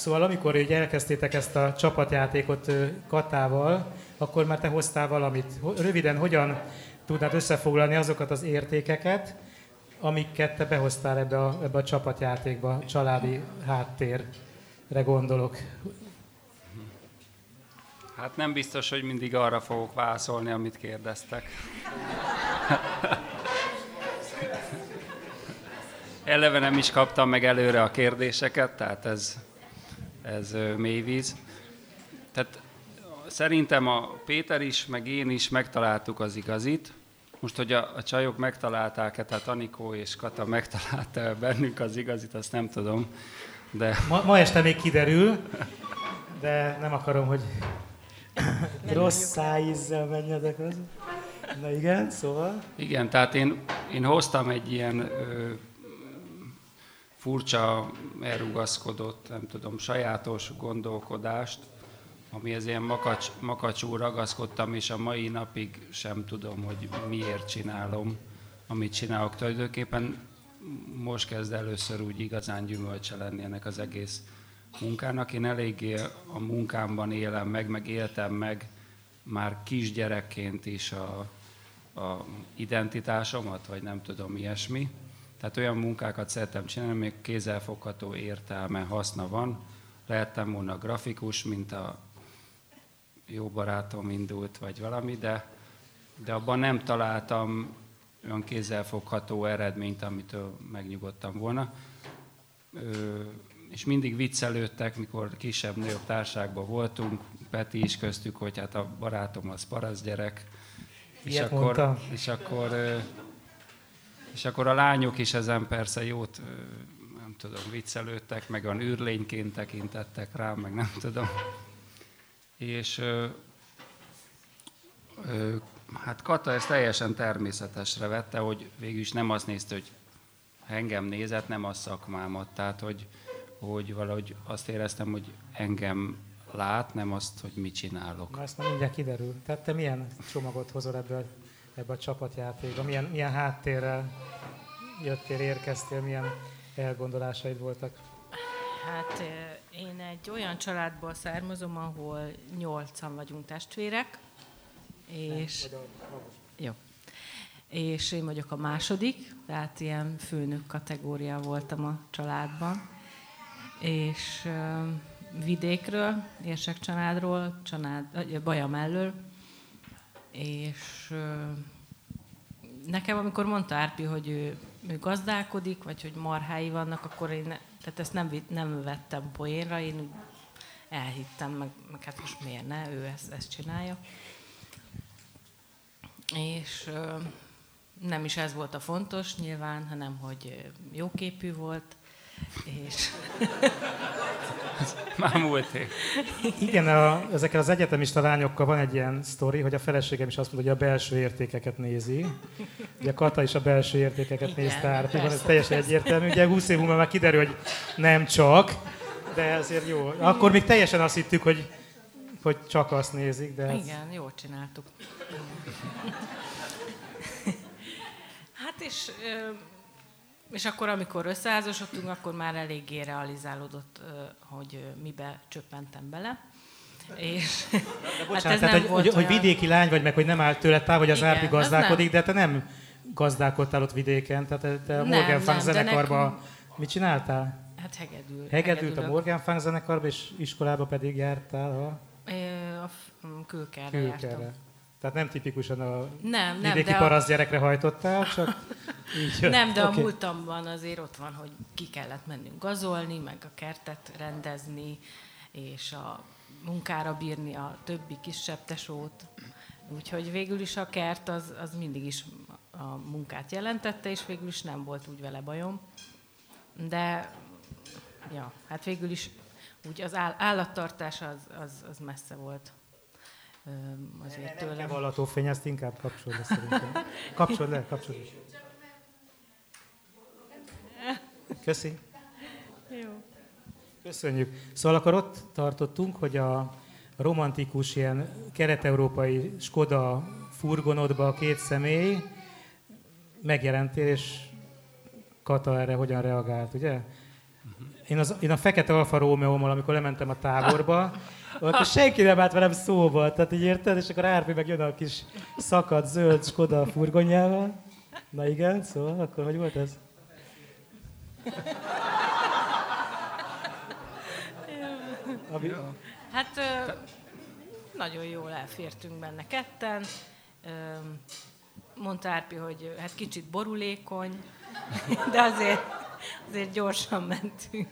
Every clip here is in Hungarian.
Szóval amikor így elkezdtétek ezt a csapatjátékot Katával, akkor már te hoztál valamit. Röviden, hogyan tudnád összefoglalni azokat az értékeket, amiket te behoztál ebbe a, ebbe a csapatjátékba, családi háttérre gondolok. Hát nem biztos, hogy mindig arra fogok válaszolni, amit kérdeztek. Eleve nem is kaptam meg előre a kérdéseket, tehát ez, ez mélyvíz. Tehát szerintem a Péter is, meg én is megtaláltuk az igazit. Most, hogy a, a csajok megtalálták-e, tehát Anikó és Kata megtalálta bennünk az igazit, azt nem tudom. De... Ma, ma este még kiderül, de nem akarom, hogy rossz szájízzel menjedek az. Na igen, szóval? Igen, tehát én, én hoztam egy ilyen ö, furcsa, elrugaszkodott, nem tudom, sajátos gondolkodást, amihez ilyen makacs, makacsú ragaszkodtam, és a mai napig sem tudom, hogy miért csinálom, amit csinálok. Tulajdonképpen most kezd először úgy igazán gyümölcse lenni ennek az egész munkának. Én eléggé a munkámban élem meg, meg éltem meg már kisgyerekként is a, a identitásomat, vagy nem tudom, ilyesmi. Tehát olyan munkákat szeretem csinálni, még kézzelfogható értelme, haszna van. Lehettem volna grafikus, mint a jó barátom indult, vagy valami, de, de abban nem találtam olyan kézzelfogható eredményt, amitől megnyugodtam volna. Ö, és mindig viccelődtek, mikor kisebb-nagyobb társágban voltunk, Peti is köztük, hogy hát a barátom az parasz gyerek, és akkor, és akkor, és akkor a lányok is ezen persze jót, nem tudom, viccelődtek, meg olyan űrlényként tekintettek rám, meg nem tudom. És ö, ö, hát Kata ezt teljesen természetesre vette, hogy végül is nem azt nézte, hogy engem nézett, nem a szakmámat. Tehát, hogy, hogy valahogy azt éreztem, hogy engem lát, nem azt, hogy mit csinálok. Na, ezt már mindjárt kiderül. Tehát te milyen csomagot hozol ebből, ebbe a csapatjátékba? Milyen, milyen háttérrel jöttél, érkeztél, milyen elgondolásaid voltak? Hát én egy olyan családból származom, ahol nyolcan vagyunk testvérek, és... Jó. És én vagyok a második, tehát ilyen főnök kategória voltam a családban. És vidékről, érsek családról, család, Baja mellől, és nekem, amikor mondta Árpi, hogy ő, ő gazdálkodik, vagy hogy marhái vannak, akkor én tehát ezt nem, nem vettem poénra, én elhittem, meg, meg hát most miért ne, ő ezt, ezt csinálja. És nem is ez volt a fontos nyilván, hanem hogy jóképű volt, és... Már múlt Igen, a, ezekkel az egyetemista lányokkal van egy ilyen sztori, hogy a feleségem is azt mondja, hogy a belső értékeket nézi. Ugye Kata is a belső értékeket Igen, nézte át, van, ez teljesen egyértelmű. Ugye 20 év múlva már kiderül, hogy nem csak, de ezért jó. Akkor még teljesen azt hittük, hogy, hogy csak azt nézik, de... Ez... Igen, jól csináltuk. Hát és és akkor, amikor összeházasodtunk, akkor már eléggé realizálódott, hogy mibe csöppentem bele. És, de bocsánat, hát ez tehát, nem hogy, hogy, olyan... hogy vidéki lány vagy, meg hogy nem állt tőle távol, hogy az Árpi gazdálkodik, de te nem gazdálkodtál ott vidéken, tehát te a Morgan Funk zenekarba nekünk... mit csináltál? Hát hegedül. Hegedült a Morgan Funk zenekarba, és iskolába pedig jártál a... A külkerre, külkerre. jártam. Tehát nem tipikusan a nem, nem, vidéki parasz a... gyerekre hajtottál, csak így jön. Nem, de okay. a múltamban azért ott van, hogy ki kellett mennünk gazolni, meg a kertet rendezni, és a munkára bírni a többi kisebb tesót. Úgyhogy végül is a kert az, az mindig is a munkát jelentette, és végül is nem volt úgy vele bajom. De ja, hát végül is úgy az állattartás az, az, az messze volt azért tőlem. Nem vallató fény, ezt inkább kapcsolod le szerintem. Kapcsolod le, kapcsolod le. Köszi. Jó. Köszönjük. Szóval akkor ott tartottunk, hogy a romantikus ilyen kelet-európai Skoda furgonodba a két személy megjelentél, és Kata erre hogyan reagált, ugye? Én, az, én a Fekete Alfa romeo amikor lementem a táborba, akkor senki nem állt velem szóba, tehát így érted, és akkor Árpi meg jön a kis szakadt zöld Skoda furgonjával. Na igen, szóval akkor hogy volt ez? Ami... Hát ö, nagyon jól elfértünk benne ketten. Ö, mondta Árpi, hogy hát kicsit borulékony, de azért, azért gyorsan mentünk.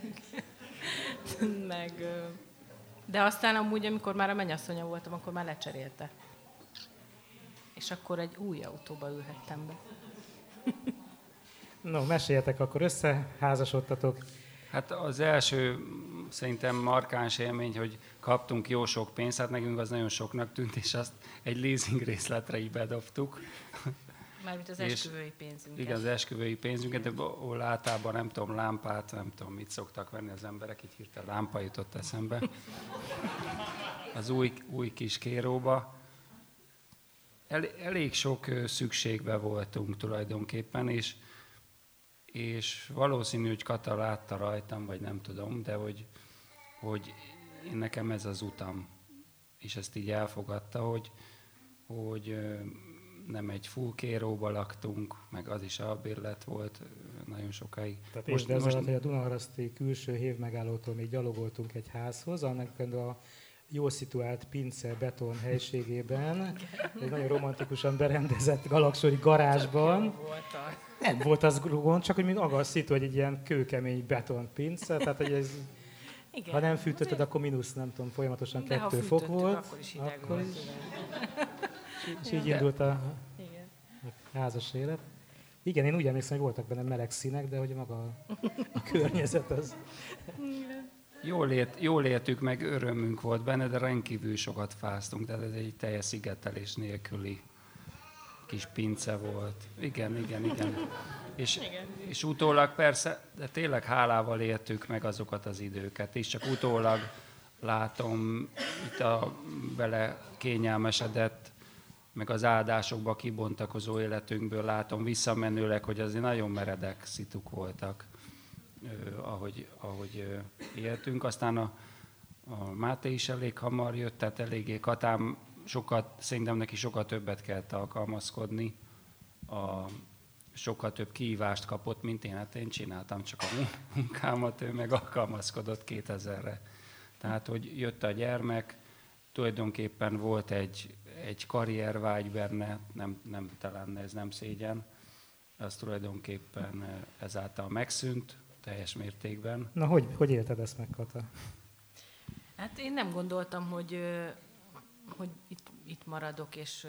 Meg, de aztán amúgy, amikor már a mennyasszonya voltam, akkor már lecserélte. És akkor egy új autóba ülhettem be. No, meséljetek, akkor összeházasodtatok. Hát az első szerintem markáns élmény, hogy kaptunk jó sok pénzt, hát nekünk az nagyon soknak tűnt, és azt egy leasing részletre így bedobtuk. Mármint az esküvői pénzünket. Igen, az esküvői pénzünket, de ahol általában nem tudom, lámpát, nem tudom, mit szoktak venni az emberek, így hirtelen lámpa jutott eszembe. Az új, új kis kéróba. El, elég sok szükségbe voltunk tulajdonképpen, és, és valószínű, hogy Kata látta rajtam, vagy nem tudom, de hogy, hogy én nekem ez az utam. És ezt így elfogadta, hogy, hogy nem egy full kéróba laktunk, meg az is albérlet volt nagyon sokáig. Tehát most, most... alatt, hogy a Dunaharaszti külső hév megállótól még gyalogoltunk egy házhoz, annak a jó szituált pince beton helységében, egy nagyon romantikusan berendezett galaksori garázsban. Nem volt az gond, csak hogy még maga a szitu, hogy egy ilyen kőkemény beton pince, tehát hogy ez igen. Ha nem fűtötted, akkor mínusz, nem tudom, folyamatosan De kettő fok volt. akkor is hideg akkor volt. Is. És így indult a, házas élet. Igen, én úgy emlékszem, hogy voltak benne meleg színek, de hogy maga a, környezet az... Jól, ért, jól értük, meg örömünk volt benne, de rendkívül sokat fáztunk, tehát ez egy teljes szigetelés nélküli kis pince volt. Igen, igen, igen. És, igen. és utólag persze, de tényleg hálával értük meg azokat az időket, és csak utólag látom itt a vele kényelmesedett meg az áldásokba kibontakozó életünkből látom visszamenőleg, hogy azért nagyon meredek szituk voltak, ahogy, ahogy éltünk. Aztán a, a Máté is elég hamar jött, tehát eléggé Katám sokat, szerintem neki sokkal többet kellett alkalmazkodni, a, sokkal több kihívást kapott, mint én. Hát én csináltam csak a munkámat, ő meg alkalmazkodott 2000-re. Tehát, hogy jött a gyermek, tulajdonképpen volt egy, egy karriervágy benne, nem, nem, talán ez nem szégyen, az tulajdonképpen eh, ezáltal megszűnt teljes mértékben. Na, hogy, hogy élted ezt meg, Kata? Hát én nem gondoltam, hogy, hogy itt, itt maradok, és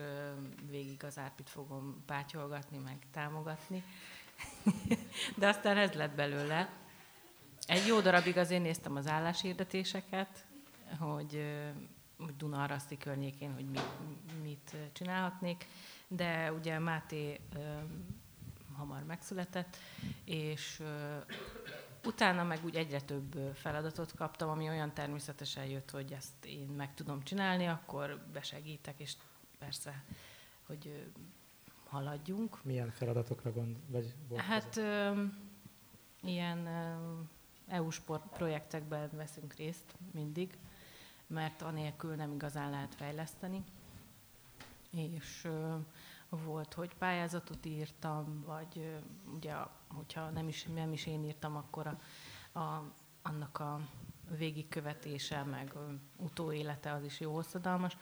végig az árpit fogom pátyolgatni, meg támogatni. De aztán ez lett belőle. Egy jó darabig azért néztem az álláshirdetéseket, hogy Dunaharaszti környékén, hogy mit, mit csinálhatnék, de ugye Máté hamar megszületett, és utána meg úgy egyre több feladatot kaptam, ami olyan természetesen jött, hogy ezt én meg tudom csinálni, akkor besegítek, és persze, hogy haladjunk. Milyen feladatokra gond, vagy Hát ö, ilyen EU-s projektekben veszünk részt mindig, mert anélkül nem igazán lehet fejleszteni. És volt, hogy pályázatot írtam, vagy ugye, hogyha nem is, nem is én írtam, akkor a, a, annak a végigkövetése, meg utóélete az is jó hosszadalmas,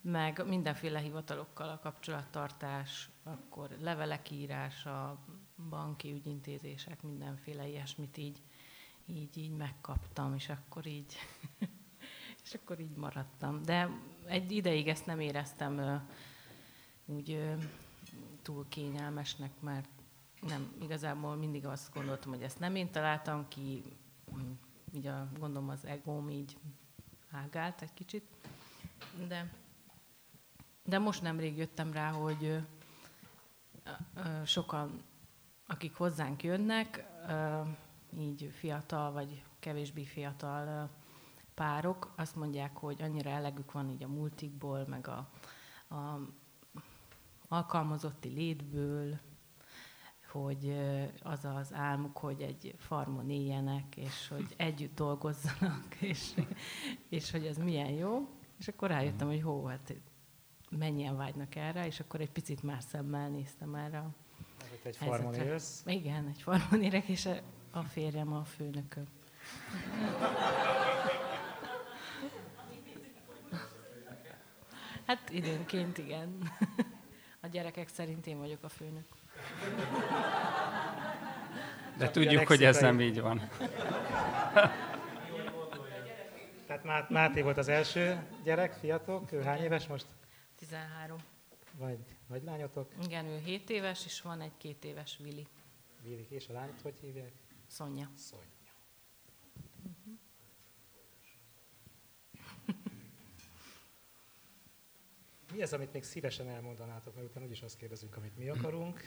meg mindenféle hivatalokkal a kapcsolattartás, akkor levelek írása, banki ügyintézések, mindenféle ilyesmit így, így, így megkaptam, és akkor így és akkor így maradtam. De egy ideig ezt nem éreztem úgy túl kényelmesnek, mert nem, igazából mindig azt gondoltam, hogy ezt nem én találtam ki, így a, gondolom az egóm így ágált egy kicsit. De, de most nemrég jöttem rá, hogy sokan, akik hozzánk jönnek, így fiatal vagy kevésbé fiatal párok azt mondják, hogy annyira elegük van így a multikból, meg a, a alkalmazotti létből, hogy az az álmuk, hogy egy farmon éljenek, és hogy együtt dolgozzanak, és, és hogy ez milyen jó. És akkor rájöttem, hogy hó, hát mennyien vágynak erre, és akkor egy picit más szemmel néztem erre a egy farmon élsz. Igen, egy farmon érek, és a férjem a főnököm. Hát időnként igen. A gyerekek szerint én vagyok a főnök. De tudjuk, hogy ez nem így van. Tehát Máté volt az első gyerek, fiatok, ő hány éves most? 13. Vagy, vagy lányotok? Igen, ő 7 éves, és van egy két éves Vili. Vili, és a lányt hogy hívják? Szonya. Szonya. Mi az, amit még szívesen elmondanátok, mert utána úgyis azt kérdezünk, amit mi akarunk.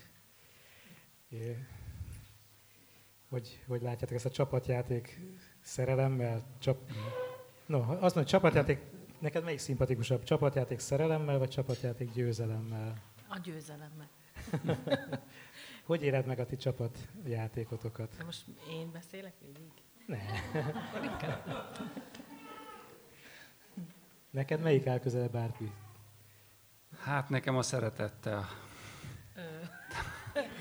Hogy, hogy látjátok ezt a csapatjáték szerelemmel? Csap... No, azt mondom, csapatjáték, neked melyik szimpatikusabb? Csapatjáték szerelemmel, vagy csapatjáték győzelemmel? A győzelemmel. hogy éled meg a ti csapatjátékotokat? De most én beszélek végig? Ne. Neked melyik áll közelebb, Árpi? Hát nekem a szeretettel.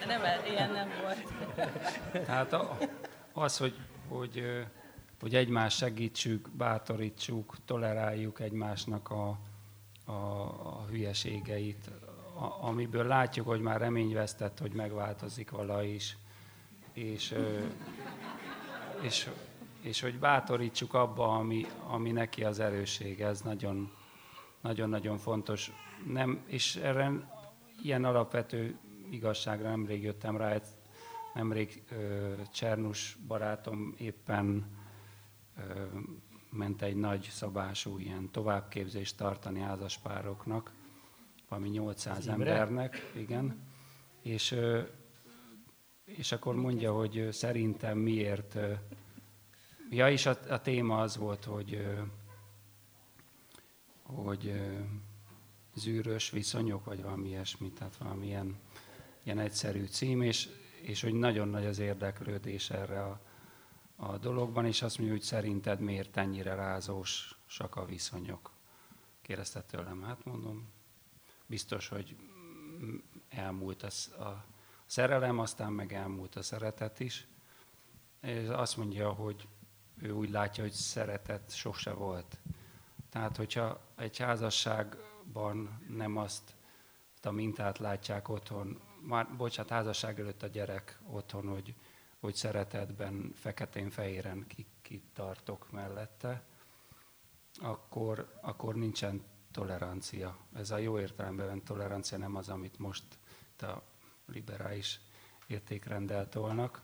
nem, ilyen nem volt. Hát az, hogy, hogy, hogy egymást segítsük, bátorítsuk, toleráljuk egymásnak a, a, a hülyeségeit, a, amiből látjuk, hogy már reményvesztett, hogy megváltozik vala is, és, és, és hogy bátorítsuk abba, ami, ami neki az erősség, ez nagyon, nagyon-nagyon fontos nem, és erre ilyen alapvető igazságra nemrég jöttem rá, nemrég ö, Csernus barátom éppen ö, ment egy nagy szabású ilyen továbbképzést tartani házaspároknak, valami 800 embernek, igen, és, ö, és akkor mondja, hogy szerintem miért, ja, és a, a téma az volt, hogy, hogy zűrös viszonyok, vagy valami ilyesmi, tehát valamilyen ilyen egyszerű cím, és, és hogy nagyon nagy az érdeklődés erre a, a dologban, és azt mondja, hogy szerinted miért ennyire rázósak a viszonyok? Kérdezte tőlem, hát mondom, biztos, hogy elmúlt a, a szerelem, aztán meg elmúlt a szeretet is. És azt mondja, hogy ő úgy látja, hogy szeretet sose volt. Tehát, hogyha egy házasság ban nem azt a mintát látják otthon, már, bocsánat, házasság előtt a gyerek otthon, hogy, hogy szeretetben, feketén-fehéren kitartok mellette, akkor, akkor nincsen tolerancia. Ez a jó értelemben tolerancia nem az, amit most a liberális értékrendel tolnak,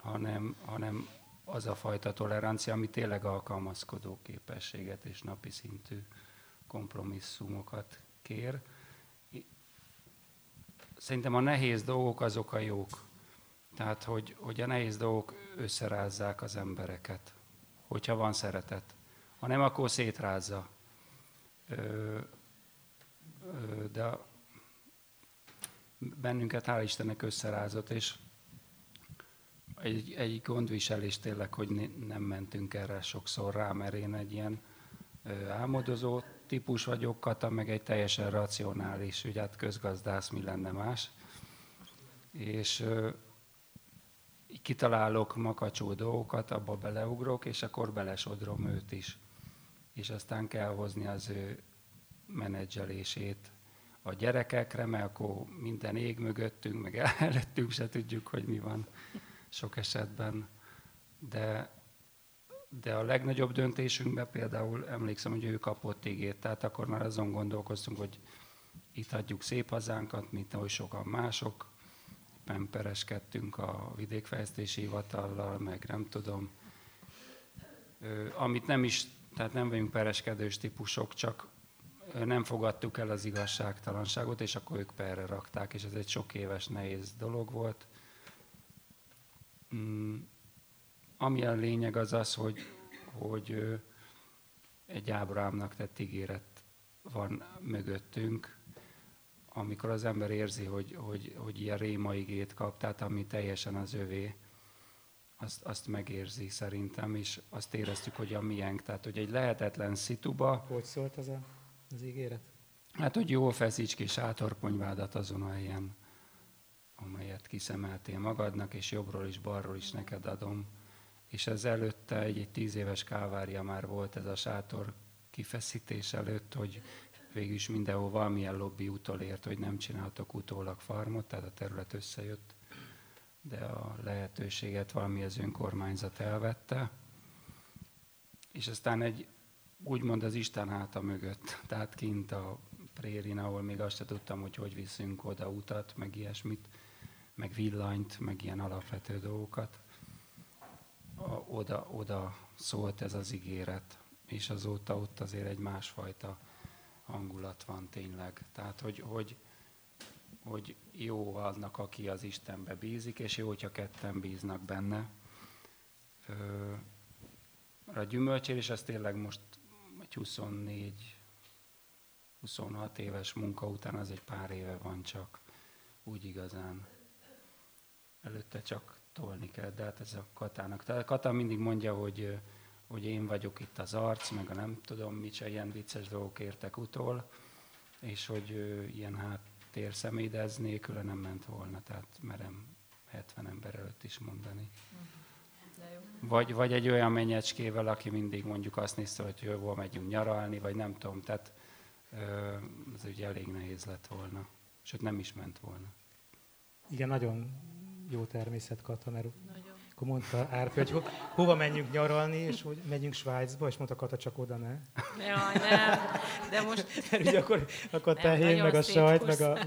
hanem, hanem az a fajta tolerancia, ami tényleg alkalmazkodó képességet és napi szintű kompromisszumokat kér. Szerintem a nehéz dolgok azok a jók. Tehát, hogy, hogy a nehéz dolgok összerázzák az embereket, hogyha van szeretet. Ha nem, akkor szétrázza. Ö, ö, de bennünket hál' Istennek összerázott, és egy, egy gondviselés tényleg, hogy nem mentünk erre sokszor rá, mert én egy ilyen álmodozó típus vagyok, Kata meg egy teljesen racionális, ugye hát közgazdász, mi lenne más. És kitalálok makacsó dolgokat, abba beleugrok, és akkor belesodrom őt is. És aztán kell hozni az ő menedzselését a gyerekekre, mert akkor minden ég mögöttünk, meg előttünk se tudjuk, hogy mi van sok esetben. De de a legnagyobb döntésünkben például emlékszem, hogy ő kapott ígét, tehát akkor már azon gondolkoztunk, hogy itt adjuk szép hazánkat, mint ahogy sokan mások, éppen pereskedtünk a vidékfejlesztési hivatallal, meg nem tudom, amit nem is, tehát nem vagyunk pereskedős típusok, csak nem fogadtuk el az igazságtalanságot, és akkor ők perre rakták, és ez egy sok éves nehéz dolog volt. Ami a lényeg az az, hogy, hogy egy Ábrahámnak tett ígéret van mögöttünk, amikor az ember érzi, hogy, hogy, hogy ilyen rémaigét kap, tehát ami teljesen az övé, azt, azt megérzi szerintem, és azt éreztük, hogy a miénk. Tehát, hogy egy lehetetlen szituba... Hogy szólt az a, az ígéret? Hát, hogy jól feszíts ki sátorponyvádat azon a helyen, amelyet kiszemeltél magadnak, és jobbról is, balról is neked adom. És ez előtte egy, egy tíz éves kávária már volt ez a sátor kifeszítés előtt, hogy végül is mindenhol valamilyen lobby utolért, hogy nem csináltok utólag farmot, tehát a terület összejött, de a lehetőséget valami az önkormányzat elvette, és aztán egy úgymond az Isten háta mögött, tehát kint a prérin, ahol még azt sem tudtam, hogy hogy viszünk oda utat, meg ilyesmit, meg villanyt, meg ilyen alapvető dolgokat. Oda, oda szólt ez az ígéret, és azóta ott azért egy másfajta hangulat van tényleg. Tehát, hogy, hogy, hogy jó annak, aki az Istenbe bízik, és jó, hogyha ketten bíznak benne. A gyümölcsérés az tényleg most egy 24 26 éves munka után az egy pár éve van csak úgy igazán. Előtte csak tolni kell, de hát ez a Katának. Tehát Kata mindig mondja, hogy hogy én vagyok itt az arc, meg a nem tudom se ilyen vicces dolgok értek utól, és hogy ilyen háttér személy, de ez nélküle nem ment volna, tehát merem 70 ember előtt is mondani. Vagy, vagy egy olyan mennyecskével, aki mindig mondjuk azt nézte, hogy jövő megyünk nyaralni, vagy nem tudom, tehát ez ugye elég nehéz lett volna, sőt nem is ment volna. Igen, nagyon jó természet mert nagyon akkor mondta Árpi, hogy ho, hova menjünk nyaralni, és hogy megyünk Svájcba, és mondta Kata, csak oda ne. Jaj, nem, de most... Mert ugye akkor, akkor a tehén, meg a sajt, meg a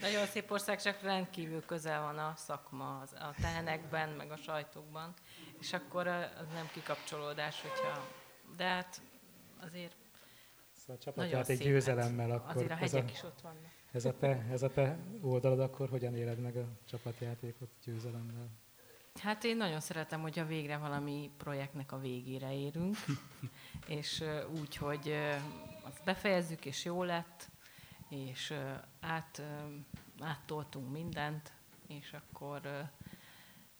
Nagyon szép ország, csak rendkívül közel van a szakma a tehenekben, meg a sajtokban, és akkor az nem kikapcsolódás, hogyha... De hát azért Szóval a csapatjáték győzelemmel akkor... Azért a hegyek a... is ott vannak. Ez a, te, ez a te oldalad akkor, hogyan éled meg a csapatjátékot győzelemmel? Hát én nagyon szeretem, hogy a végre valami projektnek a végére érünk, és úgy, hogy azt befejezzük, és jó lett, és át, áttoltunk mindent, és akkor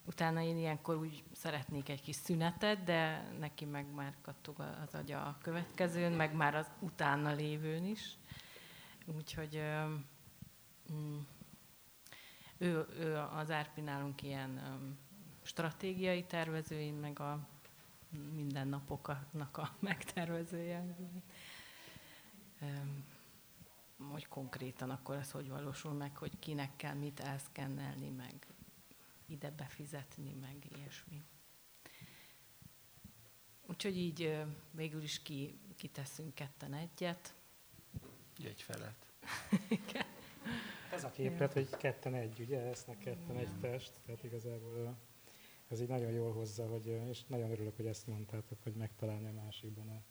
utána én ilyenkor úgy szeretnék egy kis szünetet, de neki meg már kattog az agya a következőn, meg már az utána lévőn is. Úgyhogy mm, ő, ő az Árpi nálunk ilyen stratégiai tervező, én meg a mindennapoknak a megtervezője. Hogy konkrétan akkor ez hogy valósul meg, hogy kinek kell mit elszkennelni, meg ide befizetni, meg ilyesmi. Úgyhogy így végül is ki, kiteszünk ketten egyet, egy felet. Ez a képlet, hogy ketten egy, ugye, esznek ketten egy test, tehát igazából ez így nagyon jól hozza, hogy, és nagyon örülök, hogy ezt mondtátok, hogy megtalálni a másikban a,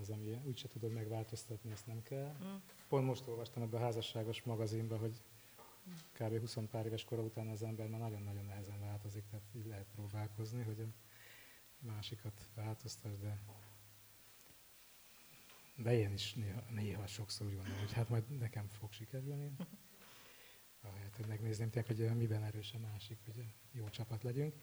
az, ami úgyse tudod megváltoztatni, ezt nem kell. Mm. Pont most olvastam ebbe a házasságos magazinba, hogy kb. 20 pár éves kora után az ember már nagyon-nagyon nehezen változik, tehát így lehet próbálkozni, hogy a másikat változtass, de de én is néha, néha sokszor úgy gondolom, hogy hát majd nekem fog sikerülni. Ahelyett, hogy megnézném tényleg, hogy miben erős a másik, hogy jó csapat legyünk.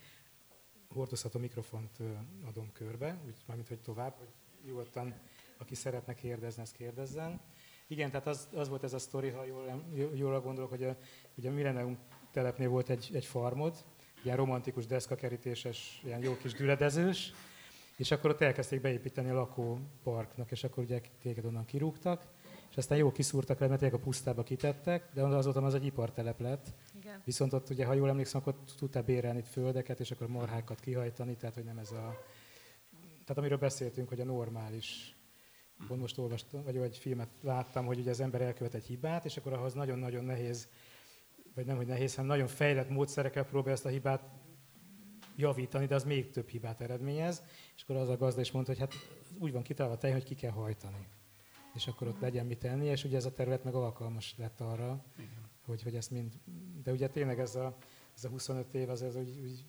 Hordozható mikrofont adom körbe, úgy, mármint, hogy tovább, hogy nyugodtan, aki szeretne kérdezni, ezt kérdezzen. Igen, tehát az, az volt ez a sztori, ha jól, jól gondolok, hogy a, ugye a Millennium telepnél volt egy, egy farmod, ilyen romantikus deszkakerítéses, ilyen jó kis düledezős, és akkor ott elkezdték beépíteni a lakóparknak, és akkor ugye téged onnan kirúgtak, és aztán jó kiszúrtak le, mert a pusztába kitettek, de azóta az egy ipartelep lett. Igen. Viszont ott ugye, ha jól emlékszem, akkor tudtál bérelni földeket, és akkor marhákat kihajtani, tehát hogy nem ez a... Tehát amiről beszéltünk, hogy a normális Pont most olvastam, vagy egy filmet láttam, hogy ugye az ember elkövet egy hibát, és akkor ahhoz nagyon-nagyon nehéz, vagy nem, hogy nehéz, hanem nagyon fejlett módszerekkel próbálja ezt a hibát javítani, de az még több hibát eredményez. És akkor az a gazda is mondta, hogy hát úgy van kitalálva tej, hogy ki kell hajtani. És akkor ott legyen mit tenni, és ugye ez a terület meg alkalmas lett arra, hogy, hogy ezt mind... De ugye tényleg ez a, ez a 25 év, az ez úgy, úgy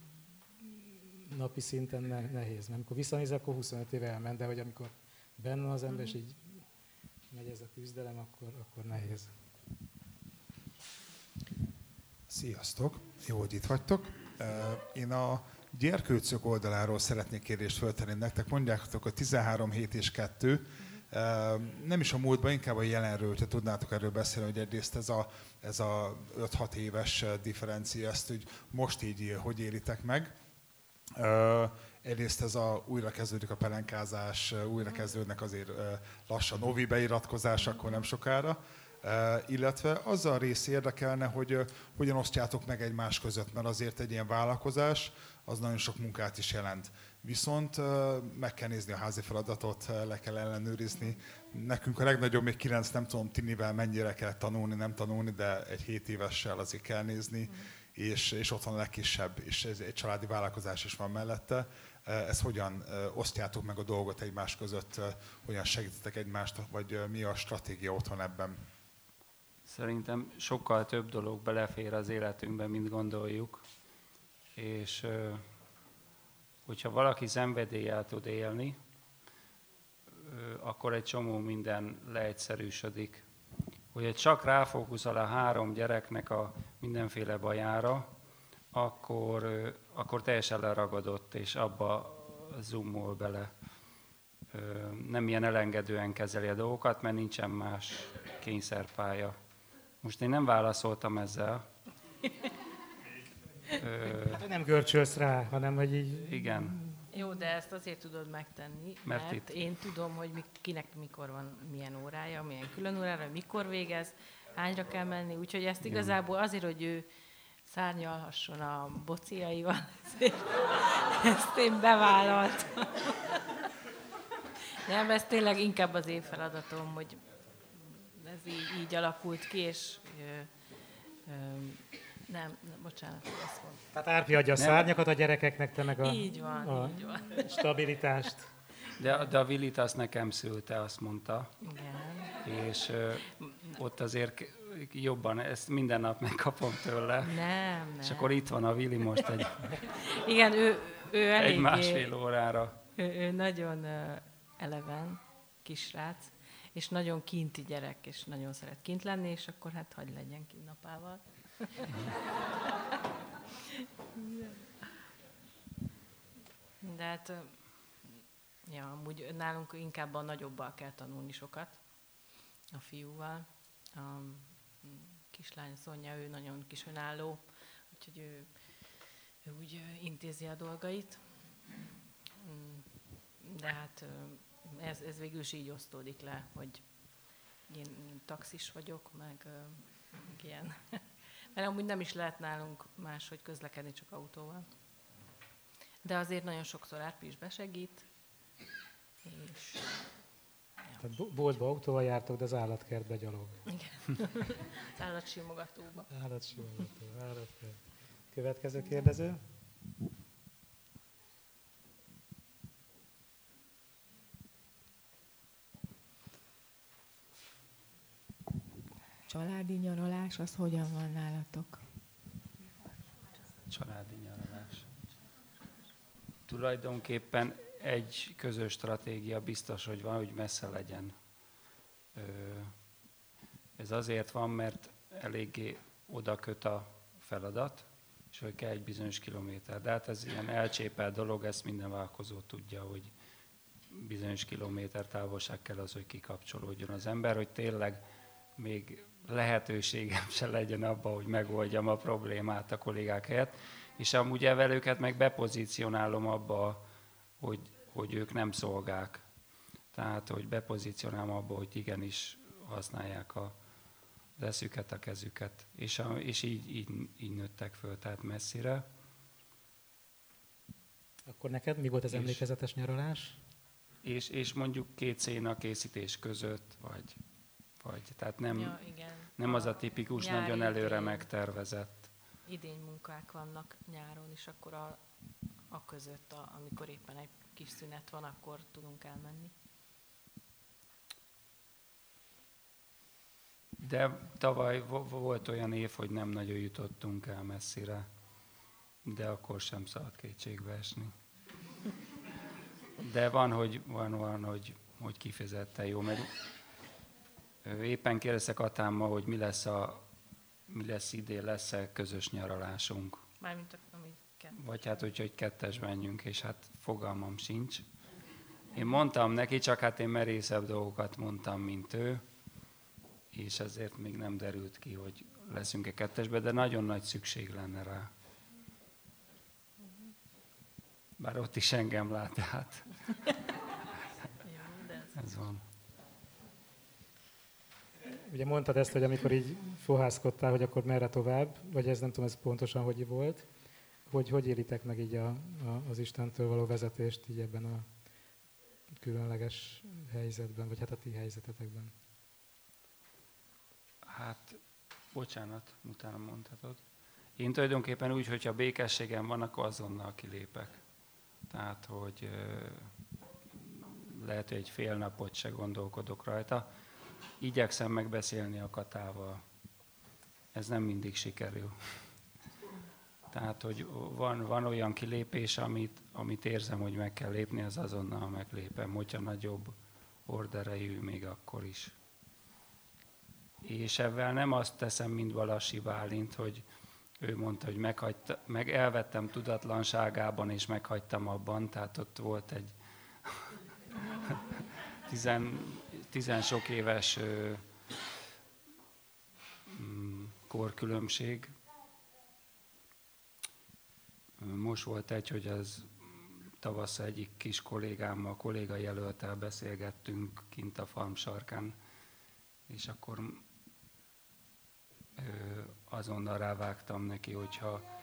napi szinten ne, nehéz. Mert amikor visszanézel, akkor 25 év elment, de hogy amikor benne az ember, és így megy ez a küzdelem, akkor, akkor nehéz. Sziasztok! Jó, hogy itt vagytok. Én a gyerkőcök oldaláról szeretnék kérdést föltenni nektek. Mondjátok, hogy 13 hét és 2. Nem is a múltban, inkább a jelenről, hogyha tudnátok erről beszélni, hogy egyrészt ez a, ez a 5-6 éves differencia, ezt hogy most így hogy élitek meg. Egyrészt ez a újra kezdődik a pelenkázás, újra kezdődnek azért lassan novi beiratkozás, akkor nem sokára. Illetve azzal a rész érdekelne, hogy hogyan osztjátok meg egymás között, mert azért egy ilyen vállalkozás, az nagyon sok munkát is jelent. Viszont meg kell nézni a házi feladatot, le kell ellenőrizni. Nekünk a legnagyobb, még kilenc, nem tudom tinivel mennyire kell tanulni, nem tanulni, de egy 7 évessel azért kell nézni, mm. és, és ott van a legkisebb, és ez egy családi vállalkozás is van mellette. Ez hogyan osztjátok meg a dolgot egymás között, hogyan segítetek egymást, vagy mi a stratégia otthon ebben? Szerintem sokkal több dolog belefér az életünkbe, mint gondoljuk és hogyha valaki szenvedéllyel tud élni, akkor egy csomó minden leegyszerűsödik. Hogyha csak ráfókuszol a három gyereknek a mindenféle bajára, akkor, akkor teljesen leragadott, és abba zoomol bele. Nem ilyen elengedően kezeli a dolgokat, mert nincsen más kényszerpálya. Most én nem válaszoltam ezzel, Hát nem görcsölsz rá, hanem hogy így... Igen. Jó, de ezt azért tudod megtenni, mert, mert itt... én tudom, hogy kinek mikor van milyen órája, milyen külön órára, mikor végez, hányra kell menni, úgyhogy ezt igazából azért, hogy ő szárnyalhasson a bociaival, ezért ezt én bevállaltam. Nem, ez tényleg inkább az én feladatom, hogy ez így, így alakult ki, és ö, ö, nem, nem bocsánat, ezt mondtam. Tehát Árpi adja a szárnyakat a gyerekeknek, te meg a, így van, a így van. stabilitást. De, de a Vilit azt nekem szülte, azt mondta. Igen. És ö, ott azért jobban, ezt minden nap megkapom tőle. Nem, nem. És akkor itt van a Vili most egy, Igen, ő, ő eléggé, egy másfél órára. Ő, ő nagyon eleven kisrác, és nagyon kinti gyerek, és nagyon szeret kint lenni, és akkor hát hagy legyen kint napával. De hát, ja, amúgy nálunk inkább a nagyobbal kell tanulni sokat, a fiúval. A kislány Szonya, ő nagyon kis önálló, úgyhogy ő, ő úgy intézi a dolgait. De hát ez, ez végül is így osztódik le, hogy én taxis vagyok, meg, meg ilyen mert amúgy nem is lehet nálunk máshogy közlekedni, csak autóval. De azért nagyon sokszor Árpi is besegít, és... Tehát boltba autóval jártok, de az állatkertbe gyalog. Igen. az állatsimogatóba. Állatsimogató, állatkert. Következő kérdező. Családi nyaralás, az hogyan van nálatok? Családi nyaralás. Tulajdonképpen egy közös stratégia biztos, hogy van, hogy messze legyen. Ez azért van, mert eléggé oda köt a feladat, és hogy kell egy bizonyos kilométer. De hát ez ilyen elcsépelt dolog, ezt minden vállalkozó tudja, hogy bizonyos kilométer távolság kell az, hogy kikapcsolódjon az ember, hogy tényleg még lehetőségem se legyen abba, hogy megoldjam a problémát a kollégák helyett, és amúgy evelőket meg bepozícionálom abba, hogy, hogy ők nem szolgák. Tehát, hogy bepozícionálom abba, hogy igenis használják a, az eszüket, a kezüket. És, a, és így, így, így nőttek föl, tehát messzire. Akkor neked mi volt az és, emlékezetes nyaralás? És, és mondjuk két széna készítés között, vagy vagy. Tehát nem, ja, igen. nem az a tipikus, Nyári nagyon előre idény, megtervezett. Idény munkák vannak nyáron, és akkor a, a között, a, amikor éppen egy kis szünet van, akkor tudunk elmenni. De tavaly volt olyan év, hogy nem nagyon jutottunk el messzire, de akkor sem szabad kétségbe esni. De van, hogy, van, van, hogy, hogy kifejezetten jó, mert Éppen kérdeztek Atámma, hogy mi lesz, a, mi lesz idén, lesz-e közös nyaralásunk. Mármint ami Vagy hát, hogy, hogy kettes menjünk, és hát fogalmam sincs. Én mondtam neki, csak hát én merészebb dolgokat mondtam, mint ő, és ezért még nem derült ki, hogy leszünk-e kettesbe, de nagyon nagy szükség lenne rá. Bár ott is engem lát, tehát ez van. Ugye mondtad ezt, hogy amikor így fohászkodtál, hogy akkor merre tovább, vagy ez nem tudom, ez pontosan hogy volt, hogy hogy élitek meg így a, a, az Istentől való vezetést így ebben a különleges helyzetben, vagy hát a ti helyzetetekben? Hát, bocsánat, utána mondhatod. Én tulajdonképpen úgy, hogyha békességem van, akkor azonnal kilépek. Tehát, hogy lehet, hogy egy fél napot se gondolkodok rajta. Igyekszem megbeszélni a katával. Ez nem mindig sikerül. Tehát, hogy van, van olyan kilépés, amit, amit érzem, hogy meg kell lépni, az azonnal meglépem, hogyha nagyobb orderejű még akkor is. És ebben nem azt teszem, mint Balassi Bálint, hogy ő mondta, hogy meghagyta, meg elvettem tudatlanságában, és meghagytam abban, tehát ott volt egy tizen, tizen sok éves mm, korkülönbség. Most volt egy, hogy az tavasz egyik kis kollégámmal, kolléga jelöltel beszélgettünk kint a farm sarkán, és akkor azonnal rávágtam neki, hogyha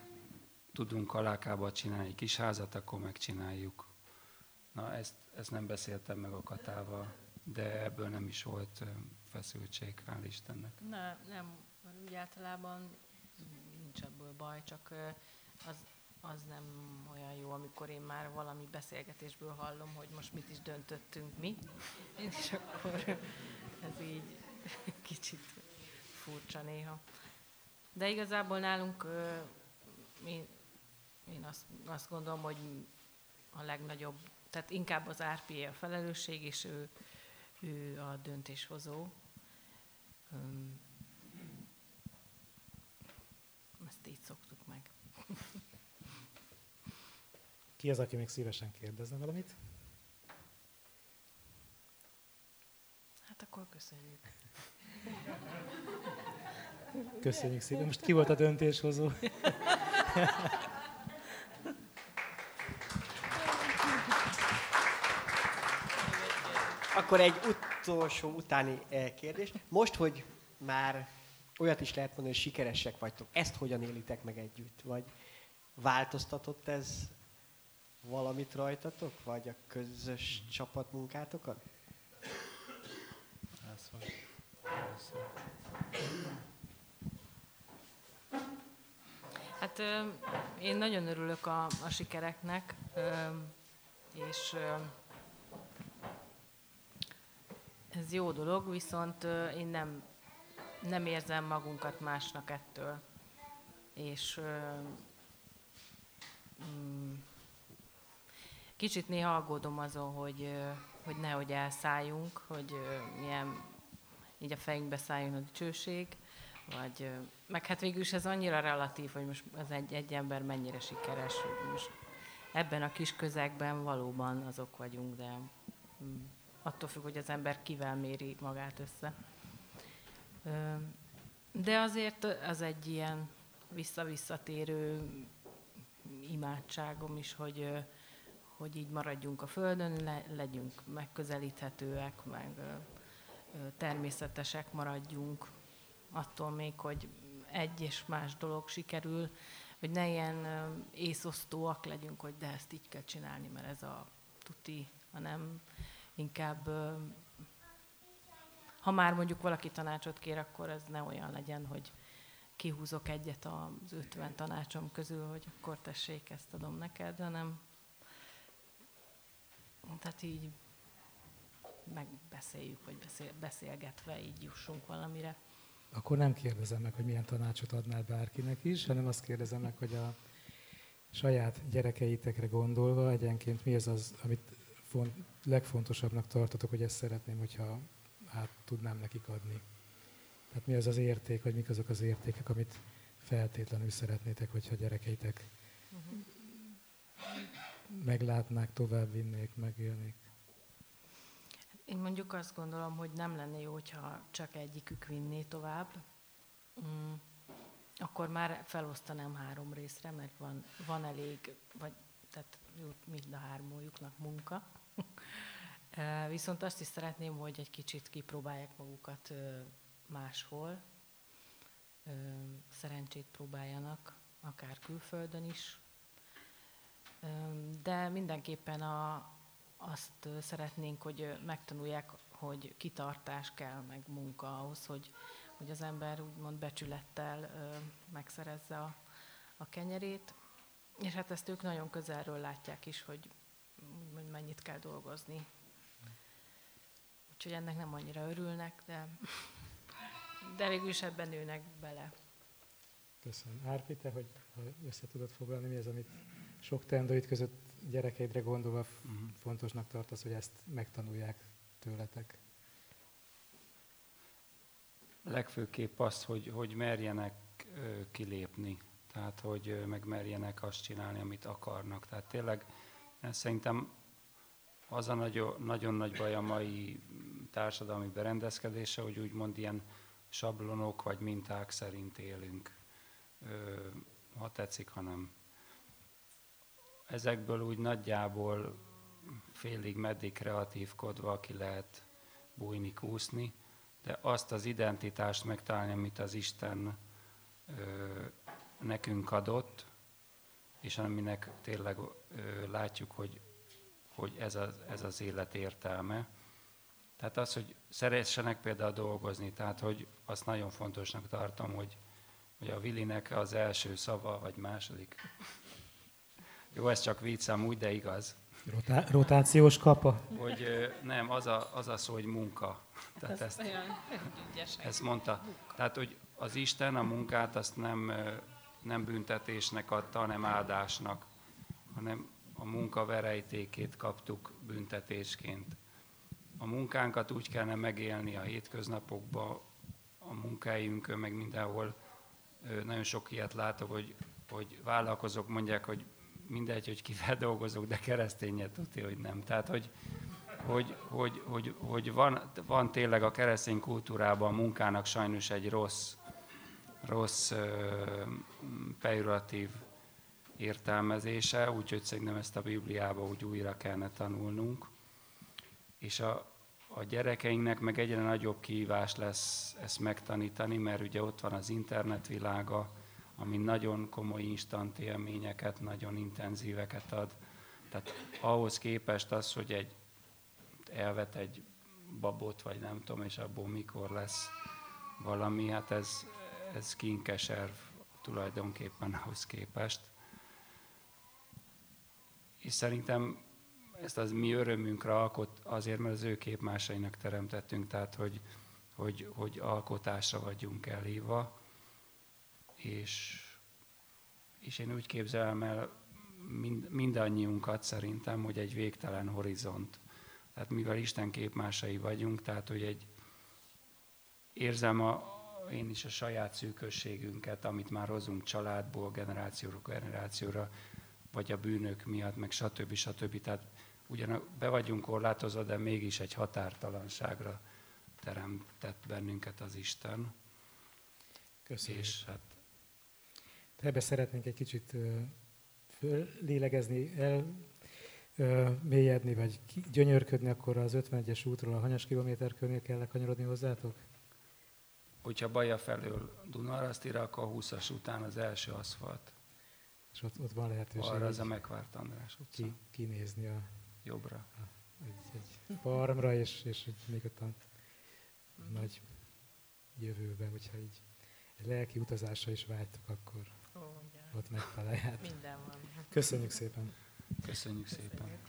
tudunk alákába csinálni kis házat, akkor megcsináljuk. Na, ezt, ezt nem beszéltem meg a Katával, de ebből nem is volt feszültség, hál' Istennek. Ne, nem, úgy általában nincs ebből baj, csak az, az nem olyan jó, amikor én már valami beszélgetésből hallom, hogy most mit is döntöttünk mi, és akkor ez így kicsit furcsa néha. De igazából nálunk én, én azt, azt gondolom, hogy a legnagyobb, tehát inkább az RPA a felelősség, és ő, ő a döntéshozó. Ezt így szoktuk meg. Ki az, aki még szívesen kérdezne valamit? Hát akkor köszönjük. Köszönjük szépen. Most ki volt a döntéshozó? Akkor egy utolsó utáni eh, kérdés. Most, hogy már olyat is lehet mondani, hogy sikeresek vagytok, ezt hogyan élitek meg együtt? Vagy változtatott ez valamit rajtatok? Vagy a közös csapatmunkátokat? Ez van. Hát én nagyon örülök a, a sikereknek, és ez jó dolog, viszont én nem, nem érzem magunkat másnak ettől. És mm, kicsit néha aggódom azon, hogy, hogy nehogy elszálljunk, hogy milyen így a fejünkbe szálljon a dicsőség, vagy, meg hát végül is ez annyira relatív, hogy most az egy, egy ember mennyire sikeres, most ebben a kis közegben valóban azok vagyunk, de mm, attól függ, hogy az ember kivel méri magát össze. De azért az egy ilyen visszavisszatérő imádságom is, hogy, hogy így maradjunk a Földön, le, legyünk megközelíthetőek, meg természetesek maradjunk, attól még, hogy egy és más dolog sikerül, hogy ne ilyen észosztóak legyünk, hogy de ezt így kell csinálni, mert ez a tuti, hanem inkább ha már mondjuk valaki tanácsot kér, akkor ez ne olyan legyen, hogy kihúzok egyet az 50 tanácsom közül, hogy akkor tessék, ezt adom neked, hanem tehát így megbeszéljük, vagy beszél, beszélgetve így jussunk valamire. Akkor nem kérdezem meg, hogy milyen tanácsot adnál bárkinek is, hanem azt kérdezem meg, hogy a saját gyerekeitekre gondolva egyenként mi az az, amit font, legfontosabbnak tartotok, hogy ezt szeretném, hogyha át tudnám nekik adni. Tehát mi az az érték, vagy mik azok az értékek, amit feltétlenül szeretnétek, hogyha gyerekeitek uh-huh. meglátnák, továbbvinnék, megélnék? Én mondjuk azt gondolom, hogy nem lenne jó, hogyha csak egyikük vinné tovább. Mm, akkor már felosztanám három részre, mert van, van elég, vagy tehát mind a hármójuknak munka. Viszont azt is szeretném, hogy egy kicsit kipróbálják magukat máshol, szerencsét próbáljanak, akár külföldön is. De mindenképpen a, azt szeretnénk, hogy megtanulják, hogy kitartás kell, meg munka ahhoz, hogy, hogy az ember úgymond becsülettel megszerezze a, a kenyerét. És hát ezt ők nagyon közelről látják is, hogy mennyit kell dolgozni. Úgyhogy ennek nem annyira örülnek, de, de végül is ebben nőnek bele. Köszönöm. Árpi, te, hogy ha össze tudod foglalni, mi az, amit sok teendőid között gyerekeidre gondolva uh-huh. fontosnak tartasz, hogy ezt megtanulják tőletek? Legfőképp az, hogy, hogy merjenek kilépni, tehát hogy meg merjenek azt csinálni, amit akarnak. Tehát tényleg szerintem az a nagyon, nagyon nagy baj a mai társadalmi berendezkedése, hogy úgymond ilyen sablonok vagy minták szerint élünk, ha tetszik, ha nem. Ezekből úgy nagyjából félig meddig kreatívkodva ki lehet bújni, kúszni, de azt az identitást megtalálni, amit az Isten ö, nekünk adott, és aminek tényleg ö, látjuk, hogy, hogy ez, az, ez az élet értelme. Tehát az, hogy szeressenek például dolgozni, tehát hogy azt nagyon fontosnak tartom, hogy, hogy a Vilinek az első szava, vagy második, jó, ez csak viccem úgy, de igaz. Rotá- rotációs kapa? Hogy nem, az a, az a szó, hogy munka. Tehát ez ezt, ezt mondta. Tehát, hogy az Isten a munkát azt nem, nem büntetésnek adta, hanem áldásnak, hanem a munka verejtékét kaptuk büntetésként. A munkánkat úgy kellene megélni a hétköznapokban, a munkájunkön, meg mindenhol. Nagyon sok ilyet látok, hogy, hogy vállalkozók mondják, hogy mindegy, hogy kivel dolgozok, de keresztényet tudja, hogy nem. Tehát, hogy, hogy, hogy, hogy, hogy van, van tényleg a keresztény kultúrában a munkának sajnos egy rossz, rossz uh, pejoratív értelmezése, úgyhogy szerintem ezt a Bibliába úgy újra kellene tanulnunk. És a, a gyerekeinknek meg egyre nagyobb kihívás lesz ezt megtanítani, mert ugye ott van az internetvilága, ami nagyon komoly instant élményeket, nagyon intenzíveket ad. Tehát ahhoz képest az, hogy egy elvet egy babot, vagy nem tudom, és abból mikor lesz valami, hát ez, ez kinkeserv tulajdonképpen ahhoz képest. És szerintem ezt az mi örömünkre alkot azért, mert az ő képmásainak teremtettünk, tehát hogy, hogy, hogy alkotásra vagyunk elhívva és, és én úgy képzelem el mind, mindannyiunkat szerintem, hogy egy végtelen horizont. Tehát mivel Isten képmásai vagyunk, tehát hogy egy érzem a, én is a saját szűkösségünket, amit már hozunk családból, generációra, generációra, vagy a bűnök miatt, meg stb. stb. Tehát ugyan be vagyunk korlátozva, de mégis egy határtalanságra teremtett bennünket az Isten. Köszönjük. És hát Ebbe szeretnénk egy kicsit lélegezni, el, mélyedni, vagy gyönyörködni, akkor az 51-es útról a hanyas kilométer körnél kell kanyarodni hozzátok? Hogyha Baja felől Dunarasztira, akkor a 20-as után az első aszfalt. És ott, ott van lehetőség. Arra az a megvárt András utca. Ki, kinézni a... Jobbra. A, egy, egy farmra, és, és még ott a nagy jövőbe, hogyha így egy lelki utazásra is vágytok, akkor ott megtaláljátok. Minden van. Köszönjük szépen. Köszönjük szépen.